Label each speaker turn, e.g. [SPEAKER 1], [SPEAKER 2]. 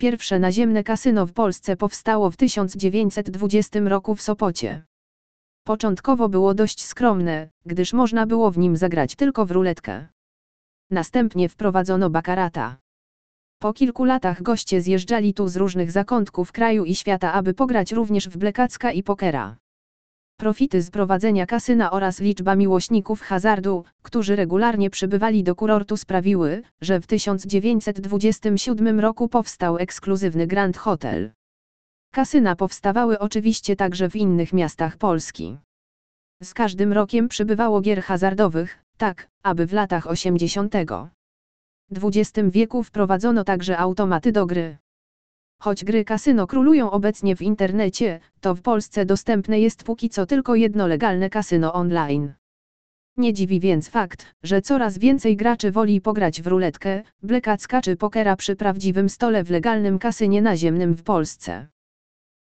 [SPEAKER 1] Pierwsze naziemne kasyno w Polsce powstało w 1920 roku w Sopocie. Początkowo było dość skromne, gdyż można było w nim zagrać tylko w ruletkę. Następnie wprowadzono bakarata. Po kilku latach goście zjeżdżali tu z różnych zakątków kraju i świata, aby pograć również w blekacka i pokera. Profity z prowadzenia kasyna oraz liczba miłośników hazardu, którzy regularnie przybywali do kurortu sprawiły, że w 1927 roku powstał ekskluzywny Grand Hotel. Kasyna powstawały oczywiście także w innych miastach Polski. Z każdym rokiem przybywało gier hazardowych, tak, aby w latach 80. XX wieku wprowadzono także automaty do gry. Choć gry kasyno królują obecnie w internecie, to w Polsce dostępne jest póki co tylko jedno legalne kasyno online. Nie dziwi więc fakt, że coraz więcej graczy woli pograć w ruletkę, blekacka czy pokera przy prawdziwym stole w legalnym kasynie naziemnym w Polsce.